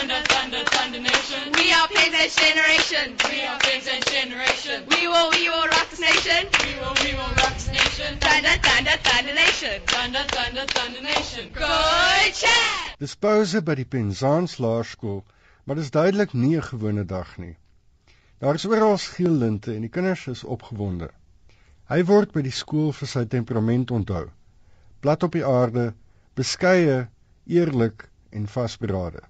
Thunder, thunder, thunder nation. We are Penzance Generation. We are Penzance Generation. We will, we will rock this nation. We will, we will rock this nation. Thunder, thunder, thunder nation. Thunder, thunder, thunder nation. Good chat. Dis pouse by die Penzance Laerskool, maar dis duidelik nie 'n gewone dag nie. Daar is oral geel linte en die kinders is opgewonde. Hy word by die skool vir sy temperament onthou. Plat op die aarde, beskeie, eerlik en vasberade.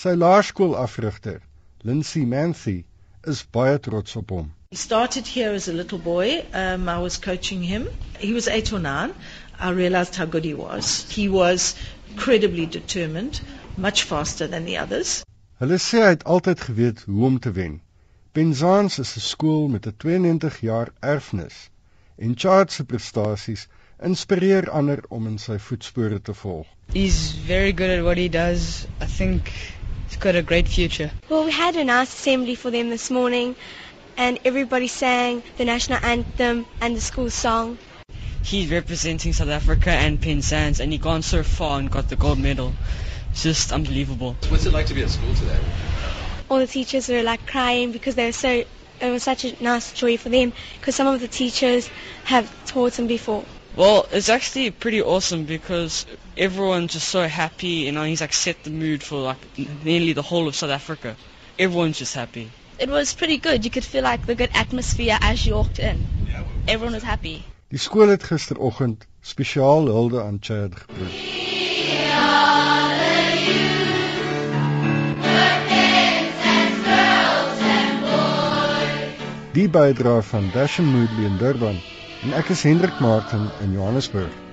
Sy laerskoolafrigter, Lindsay Manthy, is baie trots op hom. He started here as a little boy. Um, I was coaching him. He was eight or nine. I realized how good he was. He was incredibly determined, much faster than the others. Hulle sê hy het altyd geweet hoe om te wen. Penzance is 'n skool met 'n 92 jaar erfenis en Charles se prestasies inspireer ander om in sy voetspore te volg. He's very good at what he does. I think he's got a great future. Well, we had a nice assembly for them this morning, and everybody sang the national anthem and the school song. He's representing South Africa and Penzance, and he gone so far and got the gold medal. It's just unbelievable. What's it like to be at school today? All the teachers were like crying because they were so. It was such a nice joy for them because some of the teachers have taught them before. Well, it's actually pretty awesome because everyone's just so happy, and he's like set the mood for like nearly the whole of South Africa. Everyone's just happy. It was pretty good. You could feel like the good atmosphere as you walked in. Everyone was happy. Die skool het gisteroggend spesiaal hulde aan Chad gebring. Die bydra van Dasham Moodley in Durban en ek is Hendrik Martin in Johannesburg.